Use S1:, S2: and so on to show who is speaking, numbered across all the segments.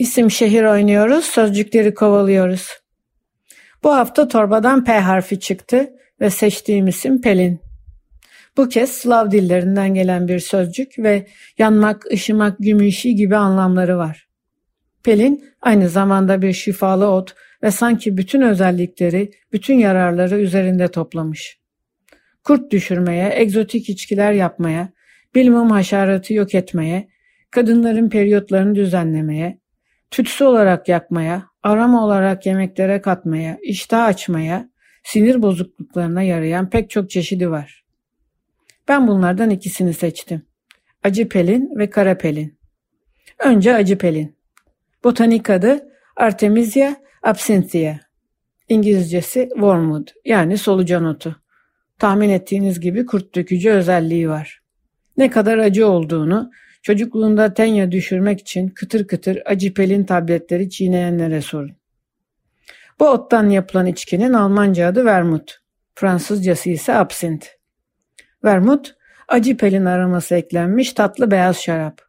S1: İsim şehir oynuyoruz, sözcükleri kovalıyoruz. Bu hafta torbadan P harfi çıktı ve seçtiğim isim Pelin. Bu kez Slav dillerinden gelen bir sözcük ve yanmak, ışımak, gümüşi gibi anlamları var. Pelin aynı zamanda bir şifalı ot ve sanki bütün özellikleri, bütün yararları üzerinde toplamış. Kurt düşürmeye, egzotik içkiler yapmaya, bilmum haşeratı yok etmeye, kadınların periyotlarını düzenlemeye, tütsü olarak yakmaya, arama olarak yemeklere katmaya, iştah açmaya, sinir bozukluklarına yarayan pek çok çeşidi var. Ben bunlardan ikisini seçtim. Acı pelin ve kara pelin. Önce acı pelin. Botanik adı Artemisia absinthiae. İngilizcesi wormwood yani solucan otu. Tahmin ettiğiniz gibi kurt dökücü özelliği var. Ne kadar acı olduğunu çocukluğunda tenya düşürmek için kıtır kıtır acı pelin tabletleri çiğneyenlere sorun. Bu ottan yapılan içkinin Almanca adı vermut. Fransızcası ise absint. Vermut, acı pelin aroması eklenmiş tatlı beyaz şarap.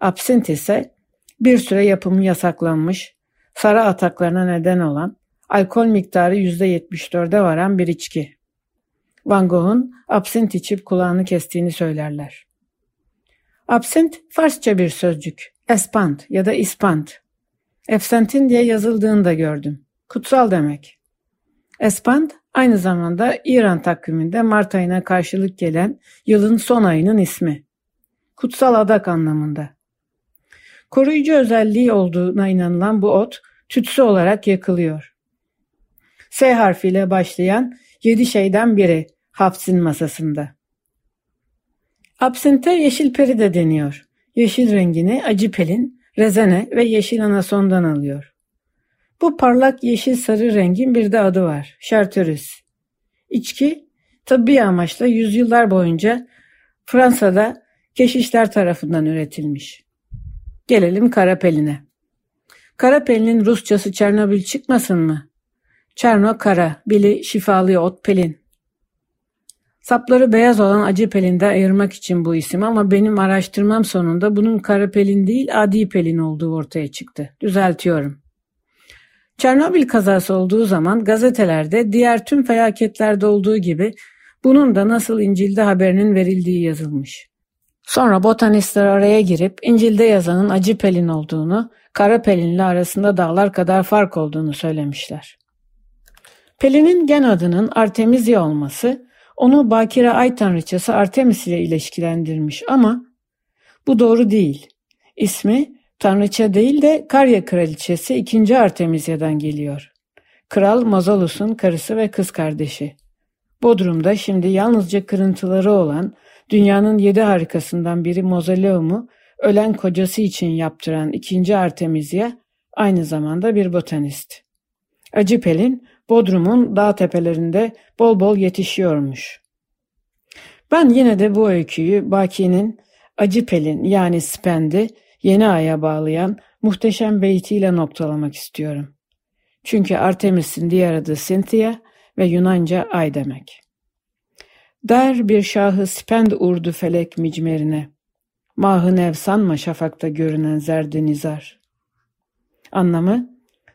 S1: Absint ise bir süre yapımı yasaklanmış, sarı ataklarına neden olan, alkol miktarı %74'e varan bir içki. Van Gogh'un absint içip kulağını kestiğini söylerler. Absint Farsça bir sözcük. Espant ya da ispant. Efsentin diye yazıldığını da gördüm. Kutsal demek. Espant aynı zamanda İran takviminde Mart ayına karşılık gelen yılın son ayının ismi. Kutsal adak anlamında. Koruyucu özelliği olduğuna inanılan bu ot tütsü olarak yakılıyor. S harfiyle başlayan yedi şeyden biri Hafs'in masasında. Absinte yeşil peri de deniyor. Yeşil rengini acı pelin, rezene ve yeşil anasondan alıyor. Bu parlak yeşil sarı rengin bir de adı var. Chartreuse. İçki tıbbi amaçla yüzyıllar boyunca Fransa'da keşişler tarafından üretilmiş. Gelelim kara peline. Kara pelinin Rusçası Çernobil çıkmasın mı? Çerno kara, bili şifalı ot pelin. Sapları beyaz olan acı pelinde ayırmak için bu isim ama benim araştırmam sonunda bunun kara pelin değil adi pelin olduğu ortaya çıktı. Düzeltiyorum. Çernobil kazası olduğu zaman gazetelerde diğer tüm felaketlerde olduğu gibi bunun da nasıl İncil'de haberinin verildiği yazılmış. Sonra botanistler araya girip İncil'de yazanın acı pelin olduğunu, kara pelinle arasında dağlar kadar fark olduğunu söylemişler. Pelinin gen adının Artemisia olması onu bakire ay tanrıçası Artemis ile ilişkilendirmiş ama bu doğru değil. İsmi tanrıça değil de Karya kraliçesi 2. Artemisia'dan geliyor. Kral Mazalus'un karısı ve kız kardeşi. Bodrum'da şimdi yalnızca kırıntıları olan dünyanın yedi harikasından biri Mausoleum'u ölen kocası için yaptıran 2. Artemisia aynı zamanda bir botanist. Acı Pelin Bodrum'un dağ tepelerinde bol bol yetişiyormuş. Ben yine de bu öyküyü Baki'nin Acı Pelin yani Spendi yeni aya bağlayan muhteşem beytiyle noktalamak istiyorum. Çünkü Artemis'in diğer adı Cynthia ve Yunanca ay demek. Der bir şahı spend urdu felek micmerine. Mahı nev sanma şafakta görünen zerdi nizar. Anlamı,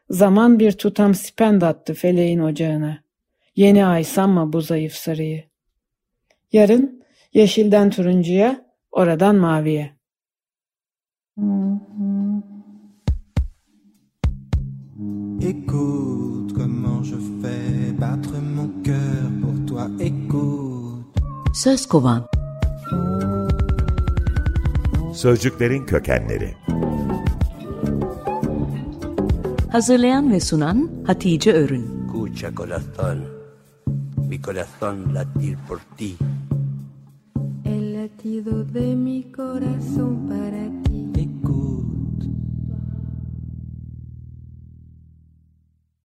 S1: zaman bir tutam spend attı feleğin ocağına. Yeni ay sanma bu zayıf sarıyı. Yarın yeşilden turuncuya, oradan maviye.
S2: Écoute comment je fais battre mon cœur pour toi. Écoute.
S3: Söz kovan.
S4: Sözcüklerin kökenleri.
S3: Hazırlayan ve sunan Hatice Örün.
S5: Escucha corazón, mi corazón latir por ti.
S6: latido de mi corazón para ti.